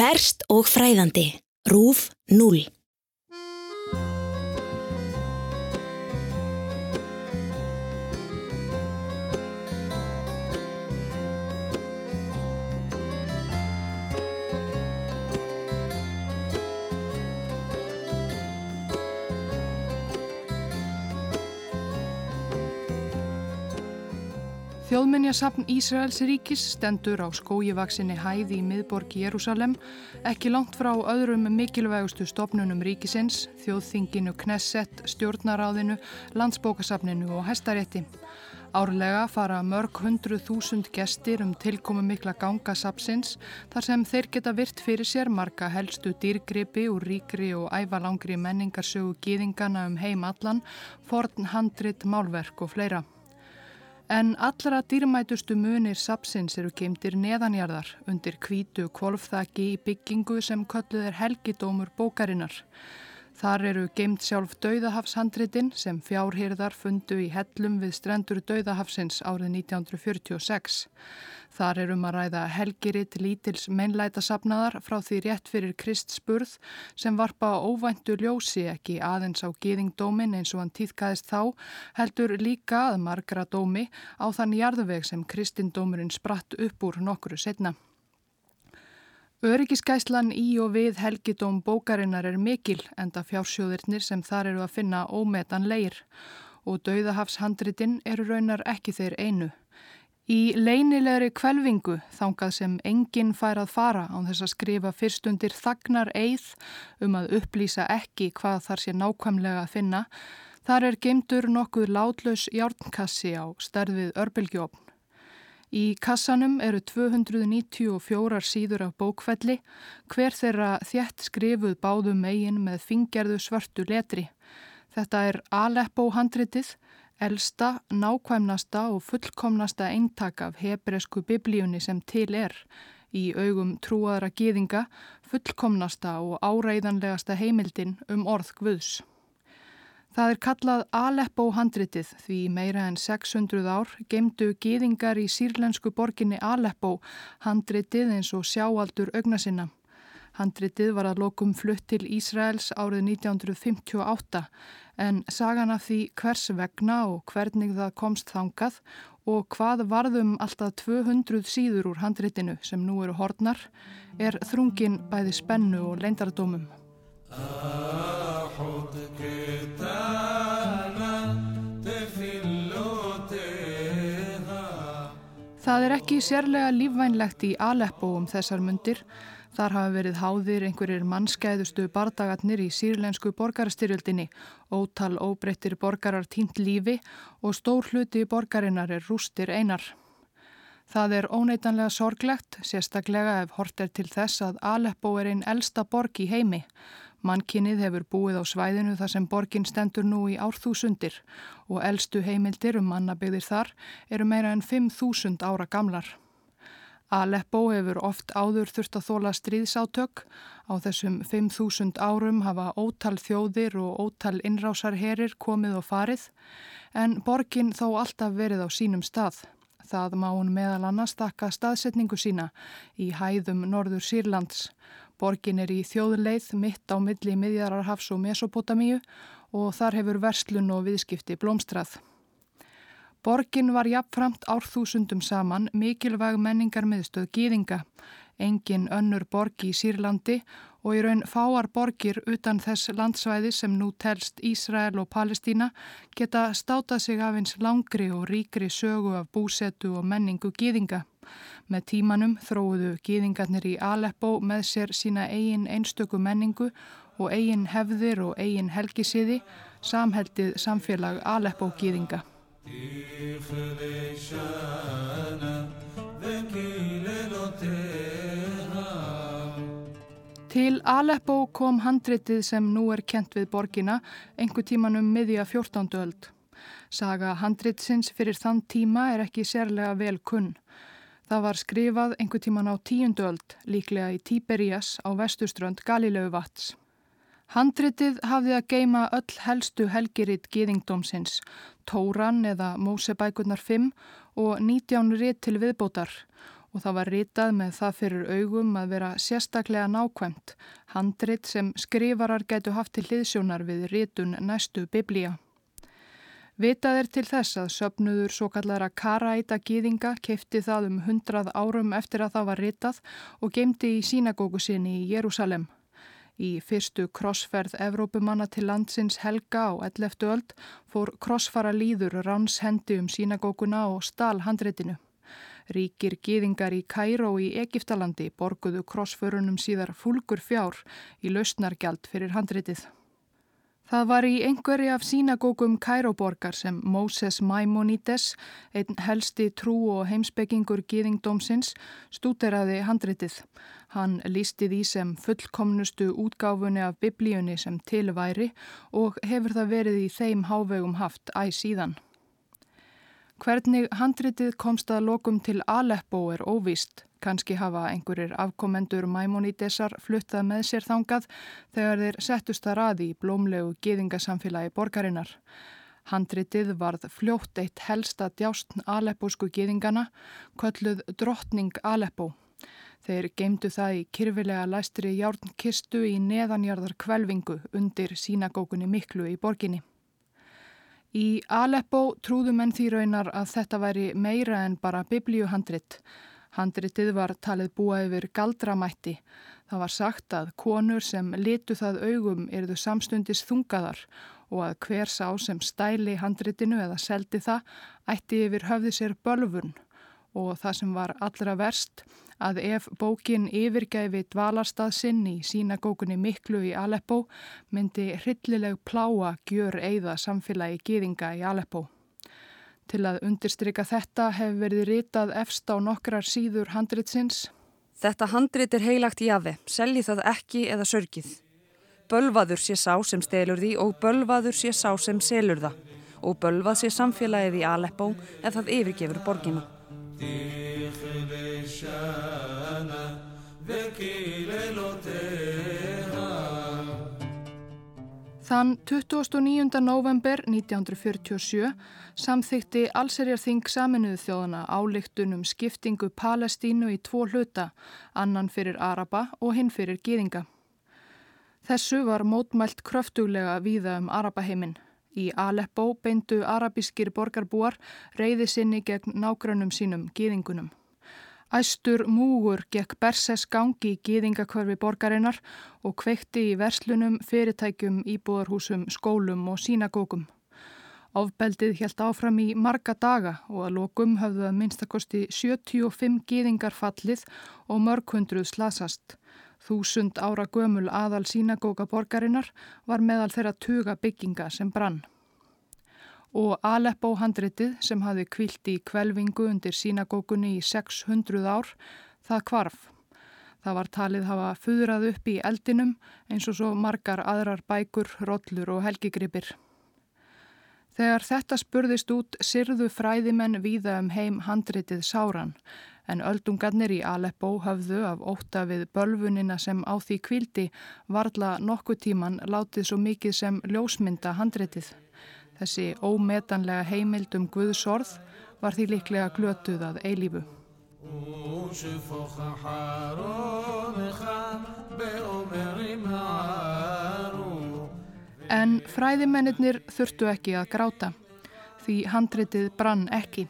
Ferst og fræðandi. Rúf 0. Þjóðmenjasafn Ísraels ríkis stendur á skójivaksinni hæði í miðborg Jérúsalem, ekki langt frá öðrum mikilvægustu stopnunum ríkisins, þjóðþinginu Knesset, stjórnaráðinu, landsbókasafninu og hestarétti. Árlega fara mörg hundru þúsund gestir um tilkomu mikla ganga sapsins þar sem þeir geta virt fyrir sér marga helstu dýrgripi úr ríkri og ævalangri menningarsögu gýðingana um heim allan, forn handrit, málverk og fleira. En allra dýrmætustu munir sapsins eru keimtir neðanjarðar undir kvítu kvolfþaki í byggingu sem kölluð er helgidómur bókarinnar. Þar eru geimt sjálf Dauðahafshandritin sem fjárhyrðar fundu í hellum við strendur Dauðahafsins árið 1946. Þar er um að ræða helgiritt lítils meinlætasafnaðar frá því rétt fyrir Krist spurð sem varpa óvæntu ljósi ekki aðeins á gýðingdómin eins og hann týðkaðist þá, heldur líka að margra dómi á þann jarðveg sem Kristindómurinn spratt upp úr nokkru setna. Öryggiskæslan í og við helgidóm bókarinnar er mikil enda fjársjóðirnir sem þar eru að finna ómetan leir og dauðahafshandritin eru raunar ekki þeir einu. Í leynilegri kvelvingu þangað sem enginn fær að fara án þess að skrifa fyrstundir þagnar eið um að upplýsa ekki hvað þar sé nákvæmlega að finna, þar er geimtur nokkuð látlaus járnkassi á stærðið örbylgjófn. Í kassanum eru 294 síður af bókfelli, hver þeirra þjætt skrifuð báðum eigin með fingerðu svörtu letri. Þetta er Aleppo handritið, elsta, nákvæmnasta og fullkomnasta eintak af hebresku biblíunni sem til er í augum trúaðra gýðinga, fullkomnasta og áreiðanlegasta heimildin um orð Guðs. Það er kallað Aleppo handritið því meira en 600 ár gemdu gýðingar í sírlensku borginni Aleppo handritið eins og sjáaldur augna sinna. Handritið var að lokum flutt til Ísraels árið 1958 en sagan af því hvers vegna og hvernig það komst þangað og hvað varðum alltaf 200 síður úr handritinu sem nú eru hornar er þrungin bæði spennu og leindardómum. Það er ekki sérlega lífvænlegt í Aleppo um þessar mundir Þar hafa verið háðir einhverjir mannskæðustu bardagatnir í sírlensku borgarstyrjöldinni, ótal óbreyttir borgarar tínt lífi og stór hluti borgarinnar er rústir einar. Það er óneitanlega sorglegt, sérstaklega ef hort er til þess að Aleppo er einn elsta borg í heimi. Mannkinnið hefur búið á svæðinu þar sem borgin stendur nú í árþúsundir og elstu heimildir um mannabigðir þar eru meira en 5.000 ára gamlar. Aleppo hefur oft áður þurft að þóla stríðsátök. Á þessum 5.000 árum hafa ótal þjóðir og ótal innrásarherir komið og farið en borgin þó alltaf verið á sínum stað. Það má hún meðal annars takka staðsetningu sína í hæðum norður Sýrlands. Borgin er í þjóðleið mitt á milli miðjararhafs og Mesopotamíu og þar hefur verslun og viðskipti blómstrað. Borgin var jafnframt árþúsundum saman mikilvæg menningar miðstöð gýðinga, engin önnur borgi í Sýrlandi og í raun fáar borgir utan þess landsvæði sem nú telst Ísrael og Palestína geta státað sig af eins langri og ríkri sögu af búsetu og menningu gýðinga. Með tímanum þróuðu gýðingarnir í Aleppo með sér sína eigin einstöku menningu og eigin hefðir og eigin helgisiði, samheldið samfélag Aleppo gýðinga. Til Aleppo kom handritið sem nú er kent við borgina engu tíman um miðja 14. öld. Saga handritsins fyrir þann tíma er ekki sérlega vel kunn. Það var skrifað engu tíman á tíundu öld, líklega í Tíberías á vestuströnd Galileu vats. Handritið hafði að geima öll helstu helgiritt gýðingdómsins, Tóran eða Mósebækurnar 5 og 19 ritt til viðbótar og það var ritað með það fyrir augum að vera sérstaklega nákvæmt, handrit sem skrifarar gætu haft til hliðsjónar við ritun næstu biblía. Vitað er til þess að söpnuður svo kallara Karaita gýðinga kefti það um hundrað árum eftir að það var ritað og gemdi í sínagóku sinni í Jérúsalem. Í fyrstu krossferð Evrópumanna til landsins Helga á 11. öld fór krossfara líður ráns hendi um sínagókuna og stál handritinu. Ríkir gýðingar í Kæró í Egiptalandi borguðu krossförunum síðar fúlgur fjár í lausnargjald fyrir handritið. Það var í einhverju af sínagókum Kæróborgar sem Moses Maimonides, einn helsti trú og heimsbyggingur gýðingdómsins, stúteraði handritið. Hann lísti því sem fullkomnustu útgáfunni af biblíunni sem tilværi og hefur það verið í þeim hávegum haft æg síðan. Hvernig handritið komst að lokum til Aleppo er óvíst. Kanski hafa einhverjir afkomendur Maimonidesar fluttað með sér þangað þegar þeir settust að raði í blómlegu geðingasamfélagi borgarinnar. Handritið varð fljótt eitt helsta djástn Aleppósku geðingana, kölluð Drottning Aleppó. Þeir geimdu það í kyrfilega læstri járnkistu í neðanjarðar kvelvingu undir sínagókunni miklu í borginni. Í Aleppo trúðu menn því raunar að þetta væri meira en bara biblíuhandrit. Handritið var talið búa yfir galdramætti. Það var sagt að konur sem litu það augum erðu samstundis þungaðar og að hver sá sem stæli handritinu eða seldi það ætti yfir höfði sér bölfun og það sem var allra verst að ef bókin yfirgæfi dvalarstað sinn í sínagókunni miklu í Aleppo myndi hryllileg pláa gjör eigða samfélagi gýðinga í Aleppo. Til að undirstryka þetta hefur verið ritað efst á nokkrar síður handritsins. Þetta handrit er heilagt jafi, selji það ekki eða sörgið. Bölvaður sé sá sem stelur því og bölvaður sé sá sem selur það. Og bölvað sé samfélagið í Aleppo ef það yfirgefur borgina. Þann 29. november 1947 samþykti Allserjarþing saminuðu þjóðana álíktun um skiptingu Palestínu í tvo hluta, annan fyrir Araba og hinn fyrir Gýðinga. Þessu var mótmælt kröftuglega víða um Arabaheimin. Í Aleppo beindu arabískir borgarbúar reyði sinni gegn nágrannum sínum Gýðingunum. Æstur múgur gekk Berses gangi í gýðingakörfi borgarinnar og kveikti í verslunum, fyrirtækjum, íbúðarhúsum, skólum og sínagókum. Áfbeldið helt áfram í marga daga og að lokum höfðu að minnstakosti 75 gýðingar fallið og mörghundruð slasast. Þúsund ára gömul aðal sínagóka borgarinnar var meðal þeirra tuga bygginga sem brann og Aleppo handritið sem hafi kvilt í kvelvingu undir sínagókunni í 600 ár, það kvarf. Það var talið hafa fuðrað upp í eldinum eins og svo margar aðrar bækur, rollur og helgigripir. Þegar þetta spurðist út sirðu fræðimenn víða um heim handritið sáran en öldungarnir í Aleppo höfðu af óta við bölfunina sem á því kvildi varla nokkuð tíman látið svo mikið sem ljósmynda handritið. Þessi ómetanlega heimild um Guðsorð var því líklega glötuð að eilífu. En fræðimennir þurftu ekki að gráta, því handritið brann ekki.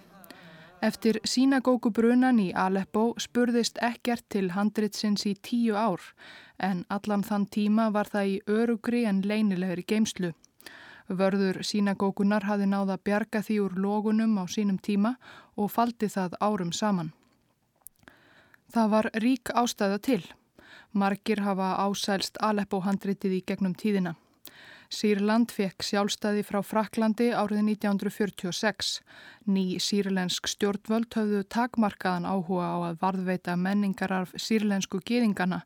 Eftir sínagókubrunan í Aleppo spurðist ekkert til handritsins í tíu ár, en allan þann tíma var það í örugri en leinilegri geimslu. Vörður sínagókunar hafi náða bjarga því úr lógunum á sínum tíma og faldi það árum saman. Það var rík ástæða til. Margir hafa ásælst Aleppo-handritið í gegnum tíðina. Sýrland fekk sjálfstæði frá Fraklandi árið 1946. Ný sýrlensk stjórnvöld höfðu takmarkaðan áhuga á að varðveita menningararf sýrlensku geðingana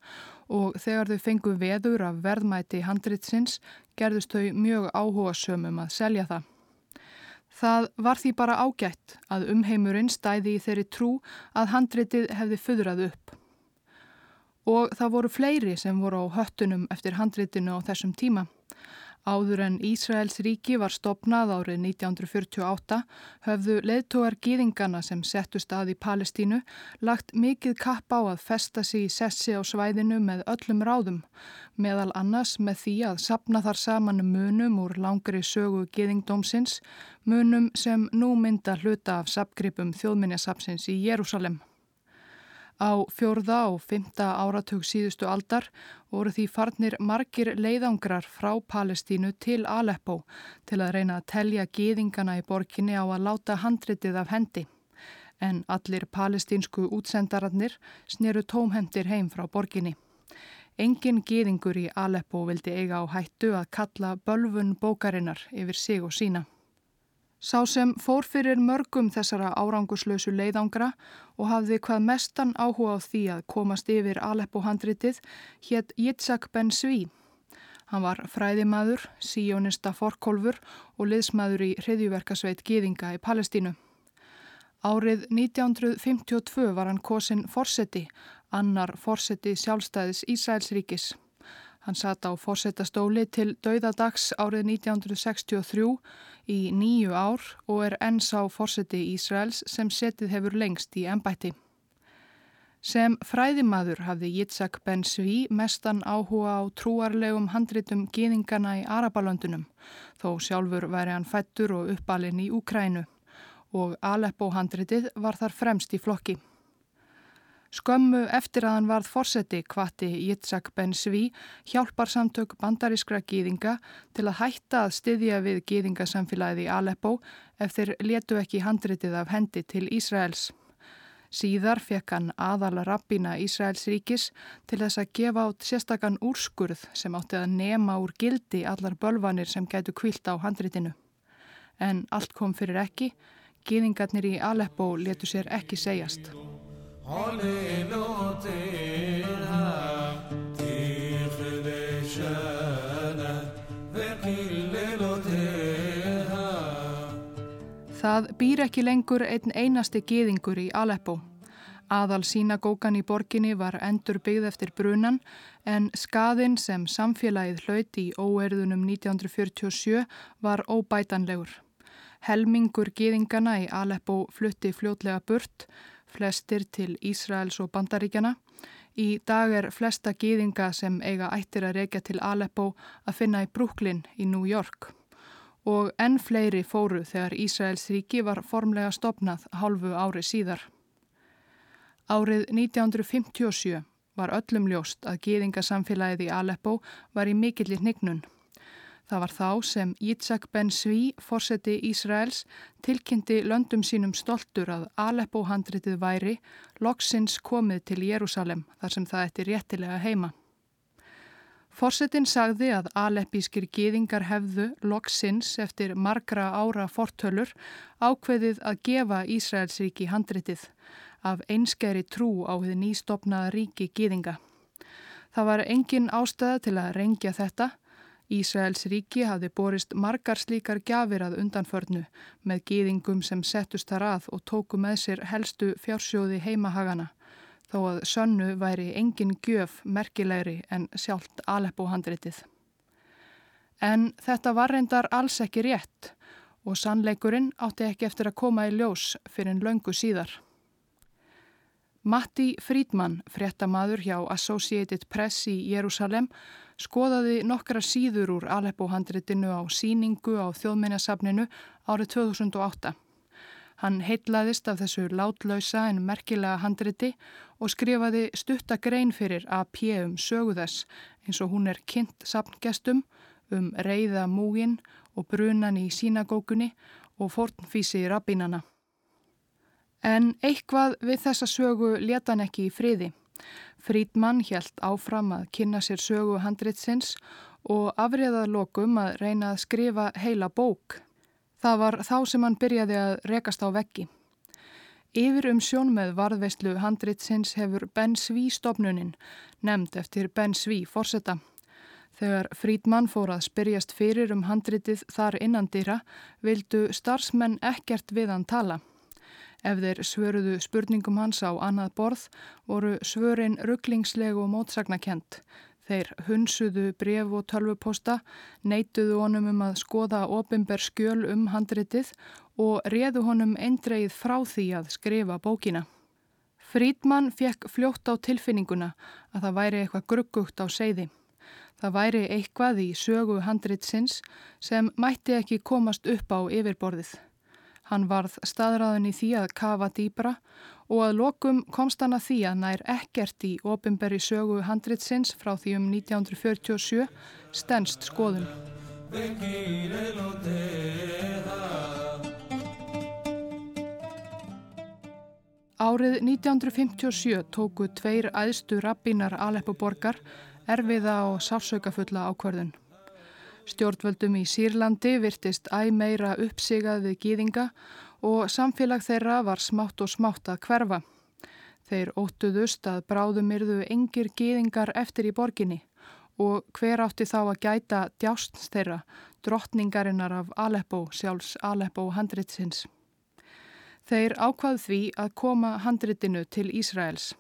og þegar þau fengu veður af verðmæti handritsins gerðust þau mjög áhuga sömum að selja það. Það var því bara ágætt að umheimurinn stæði í þeirri trú að handritið hefði föðrað upp. Og það voru fleiri sem voru á höttunum eftir handritinu á þessum tíma. Áður en Ísraels ríki var stopnað árið 1948 höfðu leðtógar gýðingana sem settu stað í Palestínu lagt mikið kapp á að festa sig í sessi á svæðinu með öllum ráðum, meðal annars með því að sapna þar saman munum úr langri sögu gýðingdómsins, munum sem nú mynda hluta af sapgripum þjóðminjasapsins í Jérúsalem. Á fjórða og fymta áratug síðustu aldar voru því farnir margir leiðangrar frá Palestínu til Aleppo til að reyna að telja geðingana í borginni á að láta handritið af hendi. En allir palestínsku útsendararnir sneru tómhendir heim frá borginni. Engin geðingur í Aleppo vildi eiga á hættu að kalla bölfun bókarinnar yfir sig og sína. Sá sem fór fyrir mörgum þessara áranguslausu leiðangra og hafði hvað mestan áhuga á því að komast yfir Aleppo-handritið hétt Yitzhak Ben Sví. Hann var fræðimaður, síjónista forkólfur og liðsmaður í hriðjuverkasveit Gýðinga í Palestínu. Árið 1952 var hann kosin Forseti, annar Forseti sjálfstæðis Ísælsríkis. Hann sata á fórsetastóli til dauðadags árið 1963 í nýju ár og er ennsá fórseti Ísraels sem setið hefur lengst í ennbætti. Sem fræðimaður hafði Yitzhak Ben Sví mestan áhuga á trúarlegum handritum gýðingana í Arabalöndunum þó sjálfur væri hann fættur og uppalinn í Úkrænu og Aleppo handritið var þar fremst í flokki. Skömmu eftir að hann varð fórseti kvatti Yitzhak Ben Sví hjálpar samtök bandarískra gýðinga til að hætta að styðja við gýðingasamfélagið í Aleppo ef þeir letu ekki handritið af hendi til Ísraels. Síðar fekk hann aðal rabbina Ísraels ríkis til þess að gefa át sérstakann úrskurð sem átti að nema úr gildi allar bölvanir sem gætu kvilt á handritinu. En allt kom fyrir ekki, gýðingarnir í Aleppo letu sér ekki segjast. עוללותיה תכדשנה וקללותיה. Það býr ekki lengur einn einasti geðingur í Aleppo. Aðal sínagókan í borginni var endur byggð eftir brunan en skaðin sem samfélagið hlauti í óerðunum 1947 var óbætanlegur. Helmingur geðingana í Aleppo flutti fljótlega burt flestir til Ísraels og Bandaríkjana. Í dag er flesta gýðinga sem eiga ættir að reykja til Aleppo að finna í Brooklyn í New York. Og enn fleiri fóru þegar Ísraels ríki var formlega stopnað hálfu ári síðar. Árið 1957 var öllum ljóst að gýðingasamfélagið í Aleppo var í mikillir hnignun. Það var þá sem Yitzhak Ben Sví, fórseti Ísraels, tilkynnti löndum sínum stoltur að Aleppo-handritið væri loksins komið til Jérúsalem þar sem það eftir réttilega heima. Fórsetin sagði að aleppískir gýðingar hefðu loksins eftir margra ára fortölur ákveðið að gefa Ísraelsríki handritið af einskeri trú á því nýstopnaða ríki gýðinga. Það var engin ástæða til að rengja þetta Ísraels ríki hafði borist margar slíkar gjafir að undanförnu með gýðingum sem settust þar að og tóku með sér helstu fjársjóði heimahagana þó að sönnu væri engin gjöf merkilegri en sjálft Aleppo-handritið. En þetta var reyndar alls ekki rétt og sannleikurinn átti ekki eftir að koma í ljós fyrir en löngu síðar. Matti Frídmann, fréttamaður hjá Associated Press í Jérúsalem, skoðaði nokkra síður úr Aleppo-handritinu á síningu á þjóðminjasafninu árið 2008. Hann heitlaðist af þessu látlausa en merkilega handriti og skrifaði stuttakrein fyrir AP um söguðess eins og hún er kynnt safngestum um reyða múgin og brunan í sínagókunni og fornfísi rabbinana. En eitthvað við þessa sögu leta hann ekki í friði. Frídmann hjælt áfram að kynna sér sögu handritsins og afriðað lokum að reyna að skrifa heila bók. Það var þá sem hann byrjaði að rekast á veggi. Yfir um sjón með varðveistlu handritsins hefur Ben Sví stopnunin, nefnd eftir Ben Sví fórsetta. Þegar Frídmann fór að spyrjast fyrir um handritið þar innan dýra, vildu starfsmenn ekkert við hann tala. Ef þeir svöruðu spurningum hans á annað borð voru svörin rugglingsleg og mótsagnakent Þeir hunsuðu bref og tölvuposta, neituðu honum um að skoða ofinber skjöl um handritið og reðu honum eindreið frá því að skrifa bókina. Frídmann fekk fljótt á tilfinninguna að það væri eitthvað gruggugt á seiði. Það væri eitthvað í sögu handritsins sem mætti ekki komast upp á yfirborðið. Hann varð staðræðin í því að kafa dýbra og að lokum komst hann að því að nær ekkert í ofinberi sögu handritsins frá því um 1947 stennst skoðun. Árið 1957 tóku tveir æðstu rabbínar Aleppo borgar erfiða og sársaukafulla ákverðun. Stjórnvöldum í Sýrlandi virtist æg meira uppsigað við gýðinga og samfélag þeirra var smátt og smátt að hverfa. Þeir óttuðust að bráðum yrðu engir gýðingar eftir í borginni og hver átti þá að gæta djást þeirra, drottningarinnar af Aleppo, sjálfs Aleppo handritsins. Þeir ákvað því að koma handritinu til Ísraels.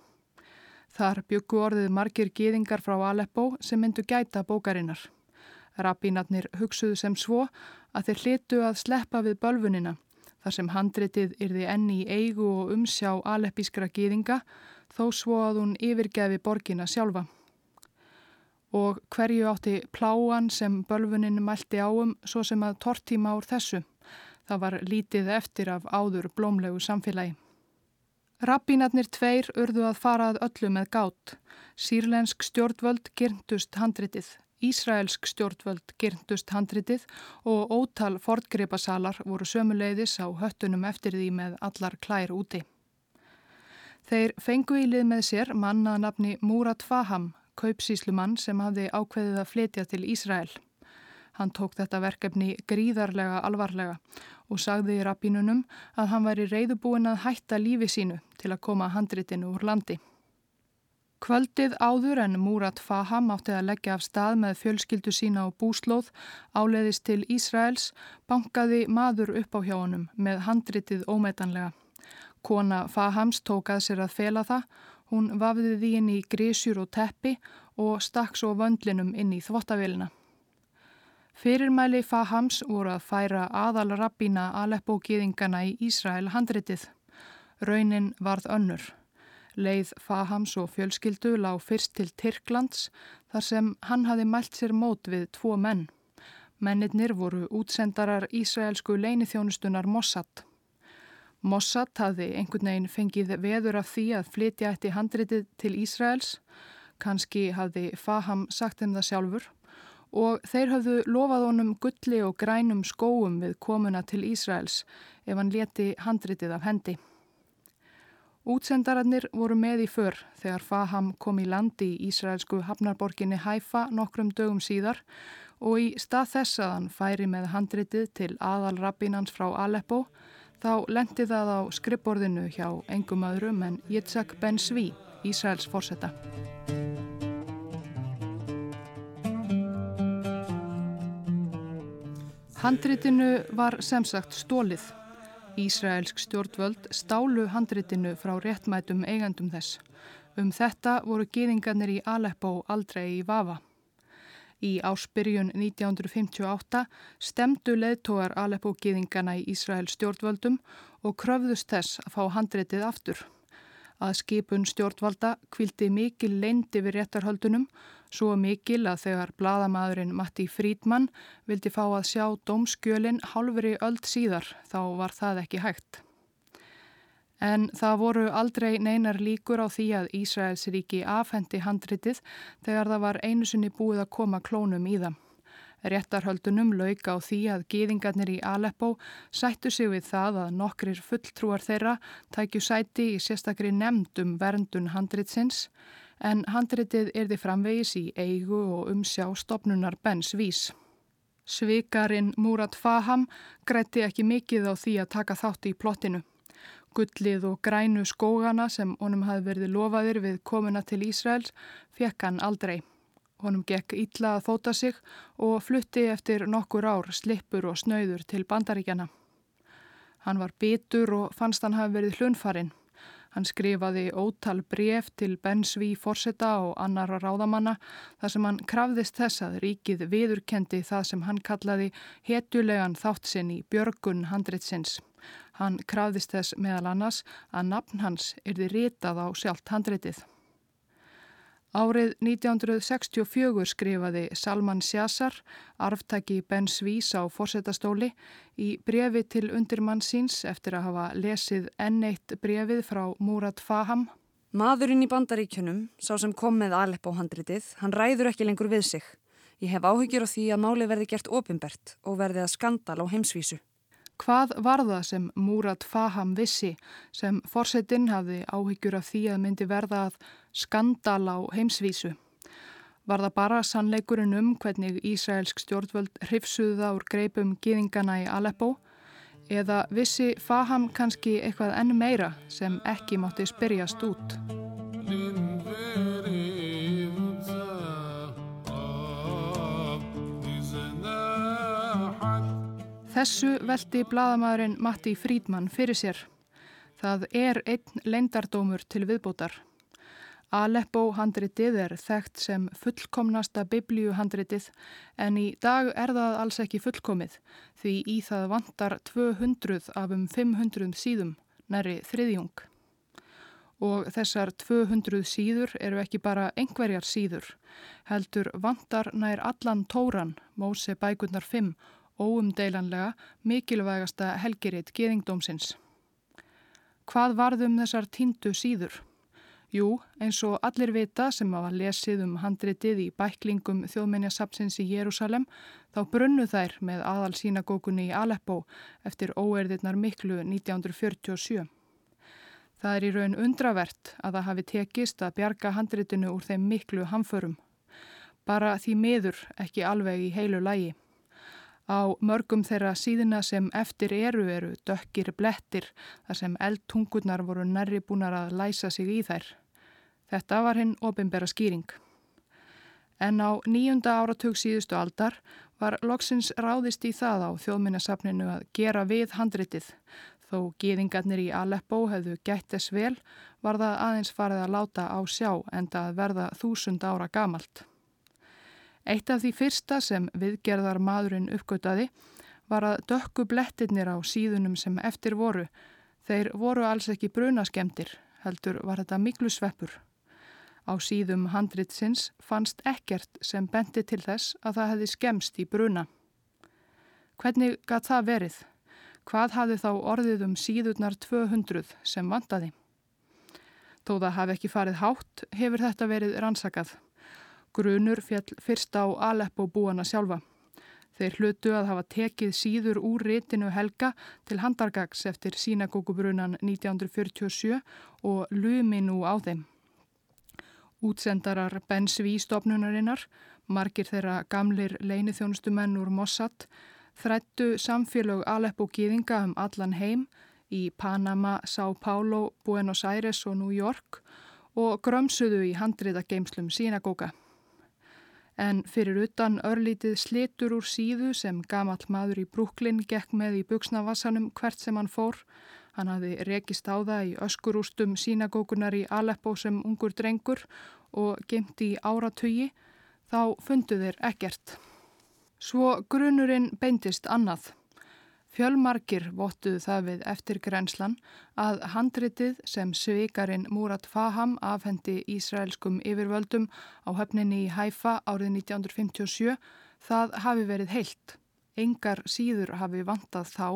Þar byggu orðið margir gýðingar frá Aleppo sem myndu gæta bókarinnar. Rabbínarnir hugsuðu sem svo að þeir hlitu að sleppa við bölfunina þar sem handritið yrði enni í eigu og umsjá aleppískra gýðinga þó svo að hún yfirgefi borgina sjálfa. Og hverju átti pláan sem bölfunin mælti áum svo sem að tortíma úr þessu. Það var lítið eftir af áður blómlegu samfélagi. Rabbínarnir tveir urðu að fara að öllu með gátt. Sýrlensk stjórnvöld gyrndust handritið. Ísraelsk stjórnvöld gyrndust handritið og ótal fortgripasalar voru sömuleiðis á höttunum eftir því með allar klær úti. Þeir fengu í lið með sér manna nafni Murat Faham, kaupsíslumann sem hafði ákveðið að flytja til Ísrael. Hann tók þetta verkefni gríðarlega alvarlega og sagði í rappinunum að hann væri reyðubúin að hætta lífi sínu til að koma handritinu úr landi. Kvöldið áður en Murat Faham átti að leggja af stað með fjölskyldu sína og búslóð áleiðist til Ísraels bankaði maður upp á hjá honum með handritið ómetanlega. Kona Fahams tók að sér að fela það, hún vafði því inn í grísjur og teppi og stakk svo vöndlinum inn í þvottavélina. Fyrirmæli Fahams voru að færa aðal rabbína Aleppo-gýðingana í Ísrael handritið. Raunin varð önnur. Leið Fahams og fjölskyldu lág fyrst til Tyrklands þar sem hann hafi mælt sér mót við tvo menn. Mennirnir voru útsendarar Ísraelsku leinithjónustunar Mossad. Mossad hafi einhvern veginn fengið veður af því að flytja eftir handritið til Ísraels. Kanski hafi Faham sagt þeim það sjálfur og þeir hafðu lofað honum gulli og grænum skóum við komuna til Ísraels ef hann leti handritið af hendi. Útsendararnir voru með í för þegar Faham kom í landi í Ísraelsku hafnarborginni Haifa nokkrum dögum síðar og í stað þess að hann færi með handritið til aðal rabbinans frá Aleppo þá lendi það á skrippborðinu hjá engum öðrum en Yitzhak Ben Svi, Ísraels fórsetta. Handritinu var sem sagt stólið Ísraelsk stjórnvöld stálu handritinu frá réttmætum eigandum þess. Um þetta voru geðingarnir í Aleppo aldrei í Vafa. Í áspyrjun 1958 stemdu leðtógar Aleppo geðingarna í Ísrael stjórnvöldum og kröfðust þess að fá handritið aftur. Að skipun stjórnvalda kvildi mikil leindi við réttarhöldunum Svo mikil að þegar bladamæðurinn Matti Frídmann vildi fá að sjá dómskjölinn hálfri öll síðar þá var það ekki hægt. En það voru aldrei neinar líkur á því að Ísraels ríki afhendi handritið þegar það var einu sinni búið að koma klónum í það. Réttarhöldunum lauka á því að gýðingarnir í Aleppo sættu sig við það að nokkrir fulltrúar þeirra tækju sæti í sérstakri nefndum verndun handritsins en handritið er því framvegis í eigu og umsjá stopnunar Bens Vís. Svikarinn Murat Faham grætti ekki mikið á því að taka þátt í plottinu. Gullið og grænu skógana sem honum hafi verið lofaðir við komuna til Ísraels fekk hann aldrei. Honum gekk ítla að þóta sig og flutti eftir nokkur ár slippur og snauður til bandaríkjana. Hann var bitur og fannst hann hafi verið hlunfarinn. Hann skrifaði ótal bref til Ben Sví Forsetta og annara ráðamanna þar sem hann krafðist þess að ríkið viðurkendi það sem hann kallaði hetulegan þáttsinn í björgun handritsins. Hann krafðist þess meðal annars að nafn hans yrði ritað á sjálft handritið. Árið 1964 skrifaði Salman Sjassar, arftaki Ben Svís á fórsetastóli, í brefi til undirmann síns eftir að hafa lesið enneitt brefið frá Murat Faham. Maðurinn í bandaríkjunum, sá sem kom með Aleppo-handritið, hann ræður ekki lengur við sig. Ég hef áhyggjur á því að máli verði gert opimbert og verði að skandal á heimsvísu. Hvað var það sem Murat Faham vissi sem fórsetin hafði áhyggjur af því að myndi verða að skandal á heimsvísu? Var það bara sannleikurinn um hvernig Ísraelsk stjórnvöld hrifsuða úr greipum gýðingana í Aleppo? Eða vissi Faham kannski eitthvað enn meira sem ekki mátti spyrjast út? Þessu veldi bladamæðurinn Matti Frídmann fyrir sér. Það er einn leindardómur til viðbótar. Aleppo handritið er þekkt sem fullkomnasta biblíuhandritið en í dag er það alls ekki fullkomið því í það vantar 200 af um 500 síðum, næri þriðjung. Og þessar 200 síður eru ekki bara engverjar síður, heldur vantar nær allan tóran, Móse bækurnar 5 óumdeilanlega mikilvægasta helgiritt geðingdómsins. Hvað varðum þessar týndu síður? Jú, eins og allir vita sem hafa lesið um handritið í bæklingum þjóðmenjasapsins í Jérúsalem, þá brunnu þær með aðal sínagókunni í Aleppo eftir óerðirnar miklu 1947. Það er í raun undravert að það hafi tekist að bjarga handritinu úr þeim miklu hamförum. Bara því miður ekki alveg í heilu lægi. Á mörgum þeirra síðina sem eftir eru eru dökkir blettir þar sem eldtungurnar voru nærri búinar að læsa sig í þær. Þetta var hinn ofinbera skýring. En á nýjunda áratug síðustu aldar var loksins ráðist í það á þjóðminnasafninu að gera við handritið. Þó gýðingarnir í Aleppo hefðu gætt þess vel var það aðeins farið að láta á sjá en það verða þúsund ára gamalt. Eitt af því fyrsta sem viðgerðar maðurinn uppgötaði var að dökku blettirnir á síðunum sem eftir voru. Þeir voru alls ekki brunaskemdir, heldur var þetta miklu sveppur. Á síðum handritsins fannst ekkert sem bendi til þess að það hefði skemst í bruna. Hvernig gæt það verið? Hvað hafði þá orðið um síðurnar 200 sem vandaði? Þó það hafi ekki farið hátt hefur þetta verið rannsakað. Grunur fjall fyrst á Aleppo búana sjálfa. Þeir hlutu að hafa tekið síður úr rétinu Helga til handargags eftir sínagókubrunan 1947 og lumi nú á þeim. Útsendarar Ben Sví stopnunarinnar, margir þeirra gamlir leinithjónustumenn úr Mossad, þrættu samfélög Aleppo gýðinga um allan heim í Panama, São Paulo, Buenos Aires og New York og grömsuðu í handriðageimslum sínagóka en fyrir utan örlítið slitur úr síðu sem gamall maður í Brúklinn gekk með í buksnavassanum hvert sem hann fór. Hann hafði rekist á það í öskurústum sínagókunar í Aleppo sem ungur drengur og gemt í áratögi, þá fundu þeir ekkert. Svo grunurinn beintist annað. Fjölmarkir vottuðu það við eftir grenslan að handritið sem sveikarinn Murat Faham afhendi Ísraelskum yfirvöldum á höfninni í Haifa árið 1957 það hafi verið heilt. Engar síður hafi vantað þá.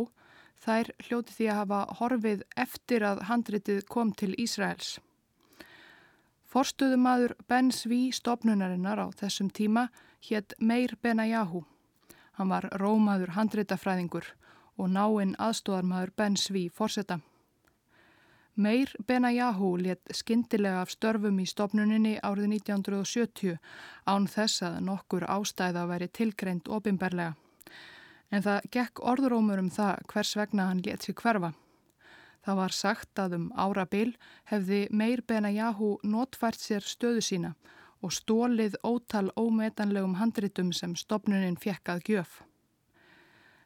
Þær hljóti því að hafa horfið eftir að handritið kom til Ísraels. Forstuðumadur Ben Sví stopnunarinnar á þessum tíma hétt Meir Benayahu. Hann var rómaður handritafræðingur og náinn aðstóðarmadur Ben Sví fórseta. Meir Benayahu let skindilega af störfum í stopnuninni árið 1970 án þess að nokkur ástæða væri tilgreint ofinberlega. En það gekk orðurómur um það hvers vegna hann let sér hverfa. Það var sagt að um árabil hefði Meir Benayahu notfært sér stöðu sína og stólið ótal ómetanlegum handritum sem stopnunin fjekkað gjöf.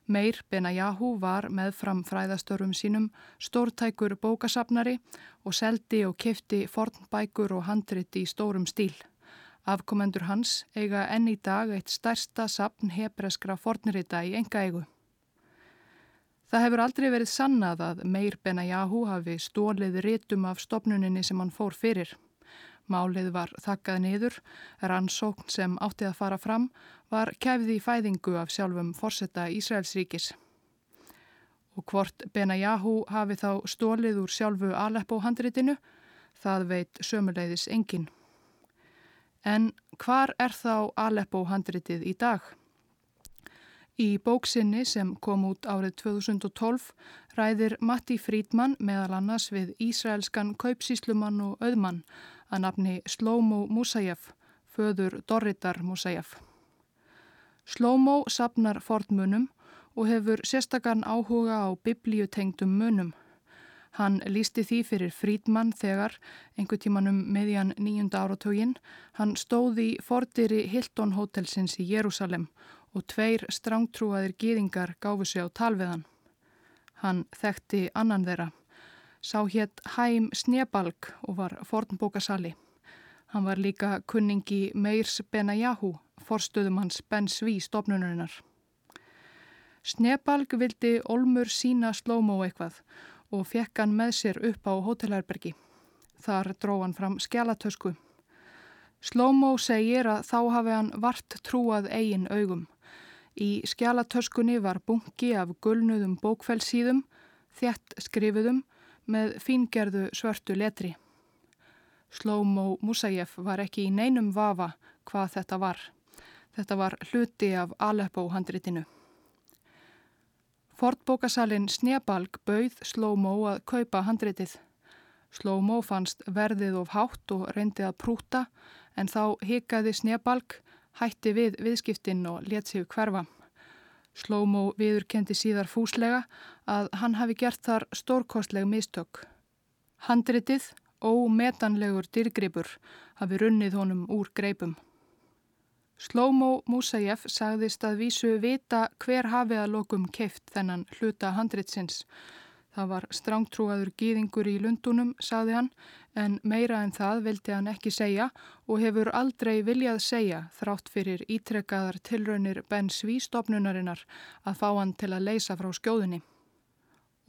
Meir Benayahu var meðfram fræðastörfum sínum stórtækur bókasapnari og seldi og kefti fornbækur og handrit í stórum stíl. Afkomendur hans eiga enn í dag eitt stærsta sapn hebreskra fornrita í enga eigu. Það hefur aldrei verið sannað að Meir Benayahu hafi stólið rítum af stopnuninni sem hann fór fyrir. Málið var þakkað niður, rannsókn sem áttið að fara fram var kæfði í fæðingu af sjálfum forsetta Ísraelsríkis. Og hvort Benayahu hafi þá stólið úr sjálfu Aleppo handritinu, það veit sömuleiðis engin. En hvar er þá Aleppo handritið í dag? Í bóksinni sem kom út árið 2012 ræðir Matti Frídmann meðal annars við Ísraelskan kaupsíslumann og auðmann að nafni Slómo Musajev, föður Dorritar Musajev. Slómo sapnar fornmunum og hefur sérstakarn áhuga á biblíutengdum munum. Hann lísti því fyrir Frídmann þegar, einhver tímanum meðjan nýjunda áratögin, hann stóði í fordýri Hilton Hotelsins í Jérúsalem og tveir strángtrúaðir gýðingar gáfu sig á talveðan. Hann þekkti annan þeirra, sá hétt Hæm Snebalg og var fornbókasali. Hann var líka kunningi Meirs Benayahu, forstöðum hans Ben Sví stopnunarinnar. Snebalg vildi Olmur sína slómó eitthvað og fekk hann með sér upp á hótelherbergi. Þar dró hann fram skjálatösku. Slómó segir að þá hafi hann vart trúað eigin augum. Í skjálatöskunni var bunki af gulnuðum bókfellsíðum, þjætt skrifuðum með fíngerðu svörtu letri. Slómó Musajev var ekki í neinum vafa hvað þetta var. Þetta var hluti af Aleppo handritinu. Fortbókasalinn Snebalg bauð Slómó að kaupa handritið. Slómó fannst verðið of hátt og reyndi að prúta en þá hikaði Snebalg, hætti við viðskiptinn og let sig hverfa. Slómó viðurkendi síðar fúslega að hann hafi gert þar stórkostleg mistök. Handritið, ómetanlegur dyrgripur, hafi runnið honum úr greipum. Slómo Musajev sagðist að vísu vita hver hafi að lokum keift þennan hluta handritsins. Það var strángtrúaður gýðingur í lundunum, sagði hann, en meira en það vildi hann ekki segja og hefur aldrei viljað segja þrátt fyrir ítrekkaðar tilraunir Ben Svístofnunarinnar að fá hann til að leysa frá skjóðunni.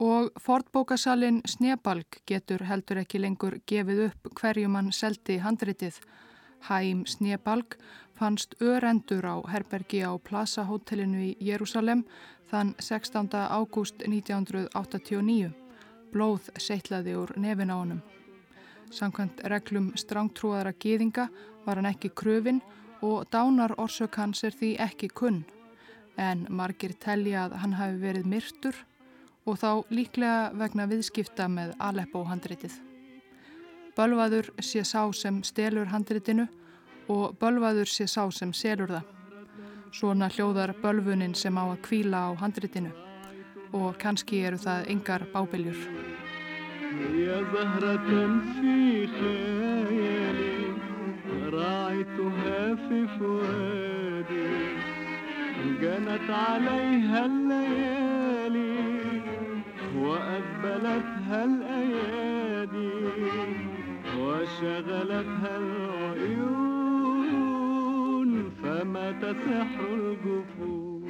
Og fortbókasalinn Snebalg getur heldur ekki lengur gefið upp hverjum hann seldi handritið. Hæim Snebalg fannst örendur á herbergi á Plaza hotellinu í Jérúsalem þann 16. ágúst 1989. Blóð seittlaði úr nefin á honum. Samkvæmt reglum strángtrúaðara gýðinga var hann ekki kröfin og dánar orsök hans er því ekki kunn. En margir telja að hann hafi verið myrtur og þá líklega vegna viðskipta með Aleppo handritið. Bölvaður sé sá sem stelur handritinu og bölvaður sé sá sem selur það. Svona hljóðar bölvunin sem á að kvíla á handritinu og kannski eru það engar bábiljur. يا زهرة في خيالي راعيتها في فؤادي جنت عليها الليالي وأقبلتها الأيادي وشغلتها العيون فمات سحر الجفون